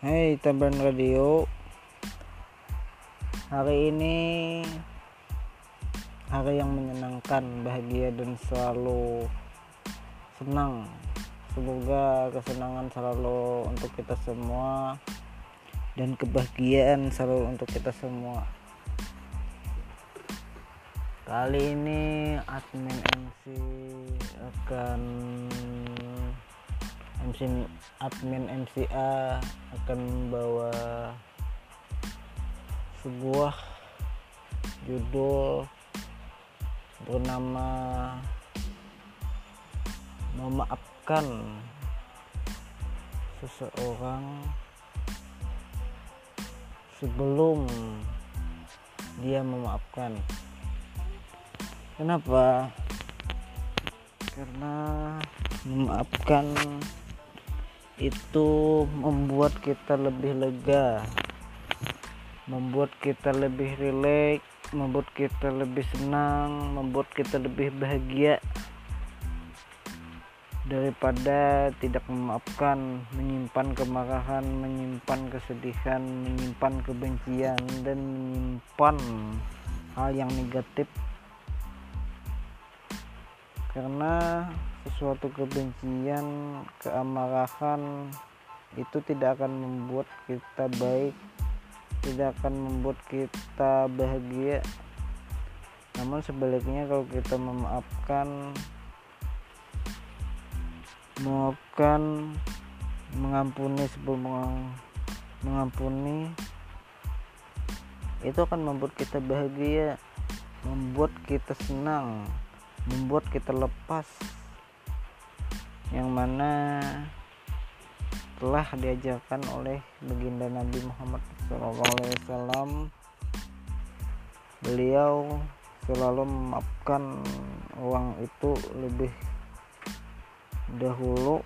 Hai Taban Radio. Hari ini Hari yang menyenangkan, bahagia dan selalu senang. Semoga kesenangan selalu untuk kita semua Dan kebahagiaan selalu untuk kita semua. Kali ini admin MC akan MC admin MCA akan membawa sebuah judul bernama memaafkan seseorang sebelum dia memaafkan. Kenapa? Karena memaafkan itu membuat kita lebih lega membuat kita lebih rileks membuat kita lebih senang membuat kita lebih bahagia daripada tidak memaafkan menyimpan kemarahan menyimpan kesedihan menyimpan kebencian dan menyimpan hal yang negatif. Karena sesuatu kebencian, keamarahan itu tidak akan membuat kita baik, tidak akan membuat kita bahagia. Namun sebaliknya kalau kita memaafkan memaafkan mengampuni sebelum mengampuni itu akan membuat kita bahagia, membuat kita senang, membuat kita lepas yang mana telah diajarkan oleh baginda Nabi Muhammad SAW beliau selalu memaafkan orang itu lebih dahulu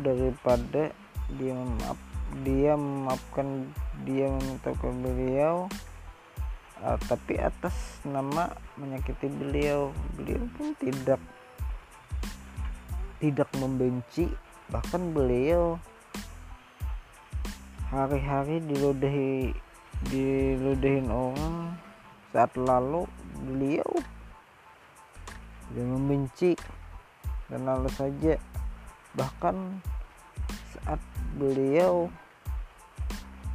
daripada dia memaaf dia memaafkan dia meminta ke beliau uh, tapi atas nama menyakiti beliau. Beliau pun tidak tidak membenci bahkan beliau hari-hari diludahi diludahin orang saat lalu beliau dia membenci. Dan lalu saja bahkan saat beliau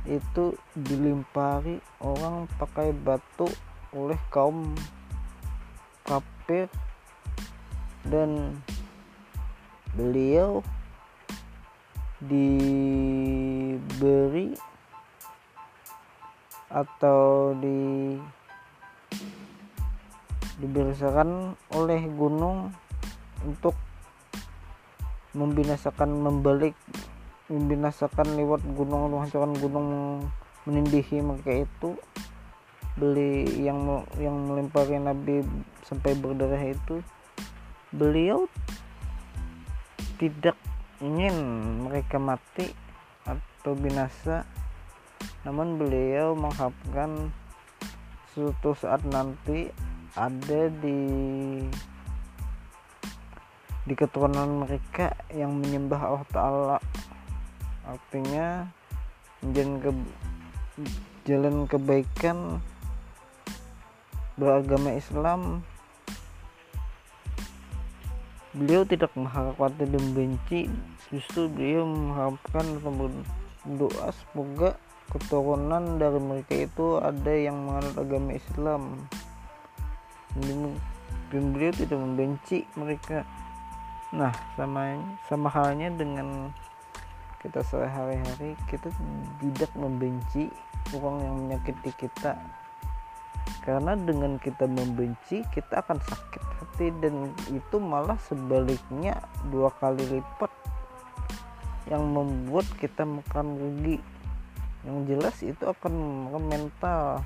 itu dilimpari orang pakai batu oleh kaum kafir dan beliau diberi atau di diberikan oleh gunung untuk membinasakan membalik membinasakan lewat gunung menghancurkan gunung menindihi mereka itu. Beli yang yang melempari Nabi sampai berdarah itu beliau tidak ingin mereka mati atau binasa. Namun beliau mengharapkan suatu saat nanti ada di di keturunan mereka yang menyembah Allah Ta'ala. Artinya jalan ke jalan kebaikan beragama Islam beliau tidak mengharapkan dan membenci. Justru beliau mengharapkan doa semoga keturunan dari mereka itu ada yang menganut agama Islam. Dan beliau tidak membenci mereka. Nah sama sama halnya dengan kita sehari-hari kita tidak membenci orang yang menyakiti kita karena dengan kita membenci kita akan sakit hati dan itu malah sebaliknya dua kali lipat yang membuat kita makan rugi. Yang jelas itu akan mental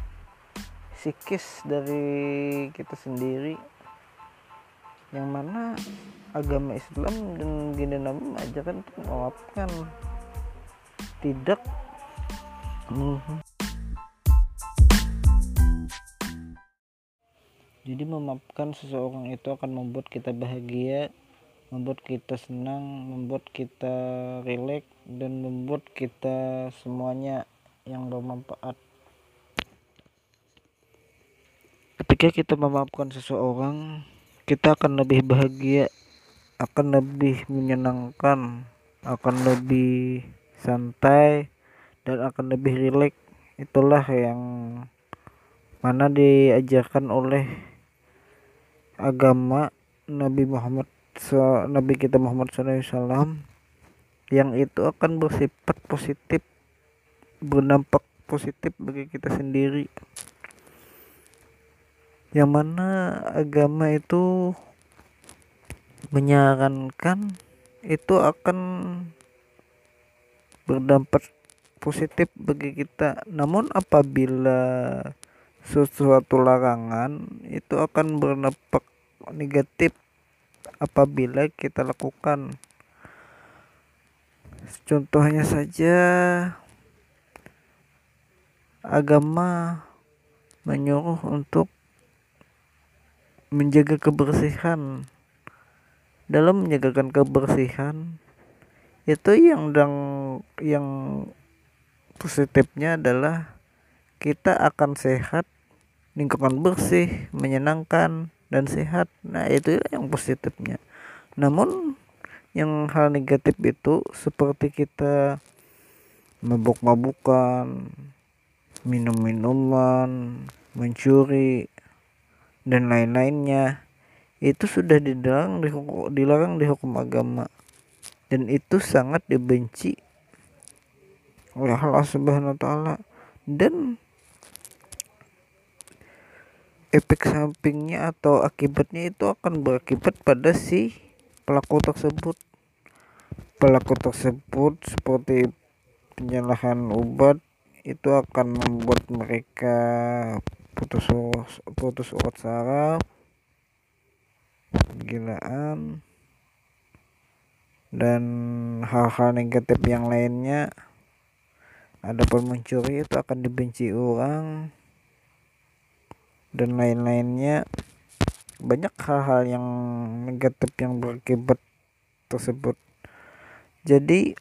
psikis dari kita sendiri. Yang mana agama Islam dan gini Nabi mengajarkan untuk tidak jadi memaafkan seseorang itu akan membuat kita bahagia membuat kita senang membuat kita rileks dan membuat kita semuanya yang bermanfaat. Ketika kita memaafkan seseorang kita akan lebih bahagia akan lebih menyenangkan akan lebih santai dan akan lebih rileks. Itulah yang mana diajarkan oleh agama Nabi Muhammad Nabi kita Muhammad SAW yang itu akan bersifat positif berdampak positif bagi kita sendiri. Yang mana agama itu menyarankan itu akan berdampak positif bagi kita. Namun apabila sesuatu larangan itu akan berdampak negatif apabila kita lakukan. Contohnya saja agama menyuruh untuk menjaga kebersihan. Dalam menjagakan kebersihan itu yang yang positifnya adalah kita akan sehat lingkungan bersih menyenangkan dan sehat. Nah itu yang positifnya. Namun yang hal negatif itu seperti kita mabuk-mabukan minum minuman mencuri dan lain-lainnya itu sudah dilarang di dilarang di hukum agama. Dan itu sangat dibenci oleh Allah Subhanahu wa taala. Dan efek sampingnya atau akibatnya itu akan berakibat pada si pelaku tersebut. Pelaku tersebut seperti penyalahan obat itu akan membuat mereka putus putus urat saraf gilaan dan hal-hal negatif yang lainnya. Adapun mencuri itu akan dibenci orang dan lain-lainnya banyak hal-hal yang negatif yang berakibat tersebut. Jadi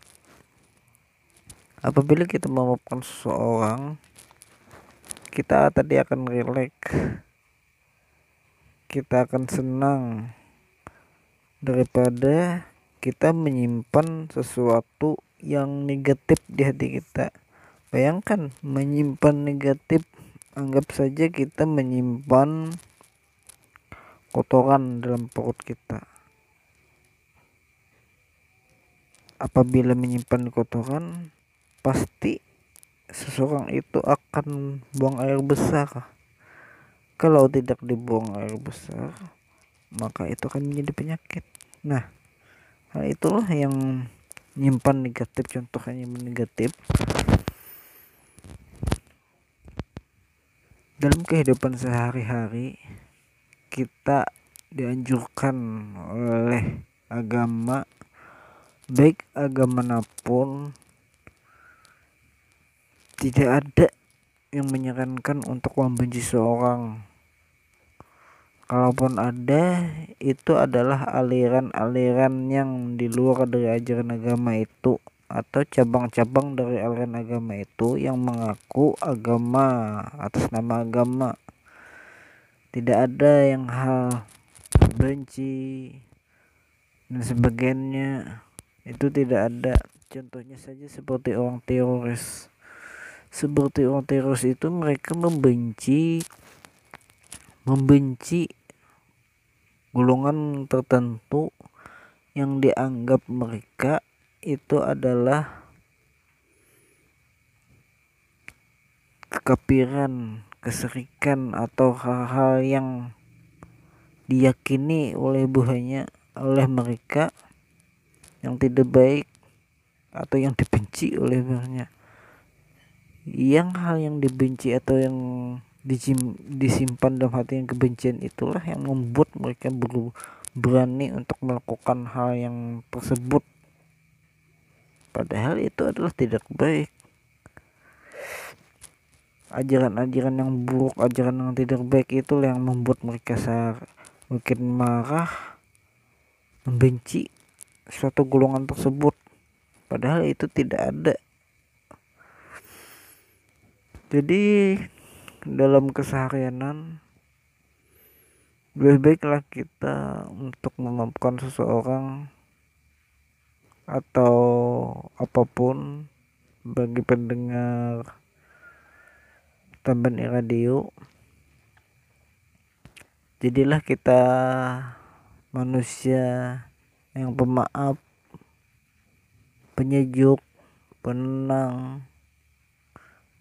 apabila kita memaafkan seseorang kita tadi akan rileks. Kita akan senang daripada kita menyimpan sesuatu yang negatif di hati kita. Bayangkan menyimpan negatif anggap saja kita menyimpan kotoran dalam perut kita. Apabila menyimpan kotoran pasti seseorang itu akan buang air besar. Kalau tidak dibuang air besar maka itu akan menjadi penyakit. Nah hal itulah yang menyimpan negatif contohnya negatif dalam kehidupan sehari-hari kita dianjurkan oleh agama baik agama mana pun tidak ada yang menyarankan untuk membenci seorang. Kalaupun ada itu adalah aliran-aliran yang di luar dari ajaran agama itu atau cabang-cabang dari aliran agama itu yang mengaku agama atas nama agama. Tidak ada yang hal benci dan sebagainya. Itu tidak ada. Contohnya saja seperti orang teroris. Seperti orang teroris itu mereka membenci membenci golongan tertentu yang dianggap mereka itu adalah kekafiran, keserikan atau hal-hal yang diyakini oleh buahnya oleh mereka yang tidak baik atau yang dibenci oleh buahnya yang hal yang dibenci atau yang disimpan dalam hati yang kebencian itulah yang membuat mereka berani untuk melakukan hal yang tersebut padahal itu adalah tidak baik. Ajaran-ajaran yang buruk ajaran yang tidak baik itu yang membuat mereka makin marah membenci suatu golongan tersebut. Padahal itu tidak ada. Jadi dalam keseharianan lebih baiklah kita untuk memaafkan seseorang atau apa pun bagi pendengar tamban radio. Jadilah kita manusia yang pemaaf penyejuk penenang.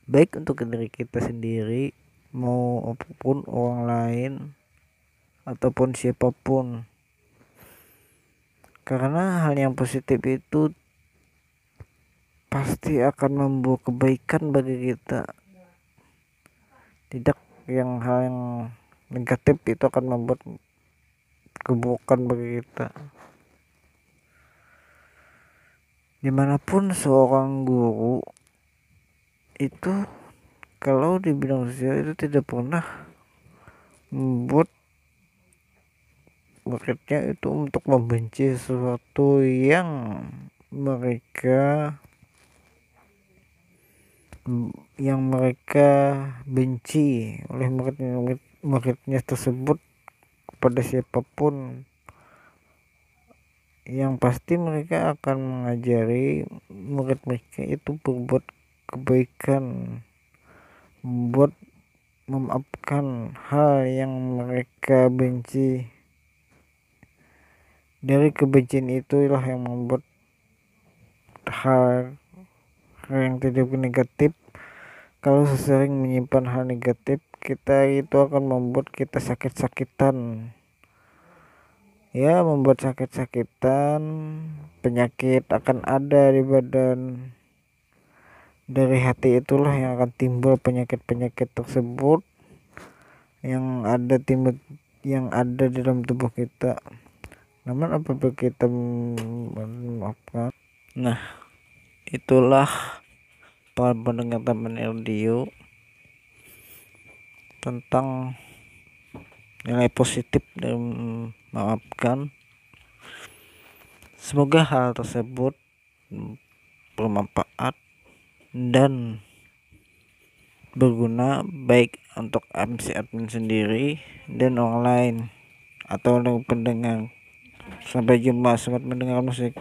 Baik untuk diri kita sendiri mau apa pun orang lain ataupun siapa pun karena hal yang positif itu pasti akan membawa kebaikan bagi kita. Tidak yang hal yang negatif itu akan membuat keburukan bagi kita. Di mana pun seorang guru itu kalau di bidang sosial itu tidak pernah membuat muridnya itu untuk membenci sesuatu yang mereka yang mereka benci oleh murid muridnya tersebut kepada siapa pun. Yang pasti mereka akan mengajari murid mereka itu berbuat kebaikan membuat memaafkan hal yang mereka benci dari kebencian itulah yang membuat hal, yang tidak negatif. Kalau sering menyimpan hal negatif kita itu akan membuat kita sakit-sakitan. Ya membuat sakit-sakitan penyakit akan ada di badan. Dari hati itulah yang akan timbul penyakit-penyakit tersebut yang ada timbul yang ada di dalam tubuh kita namun apabila kita memaafkan nah itulah para pendengar teman LDU tentang nilai positif dan memaafkan. Semoga hal tersebut bermanfaat dan berguna baik untuk MC admin sendiri dan orang lain atau pendengar Sampai jumpa, selamat mendengar musik.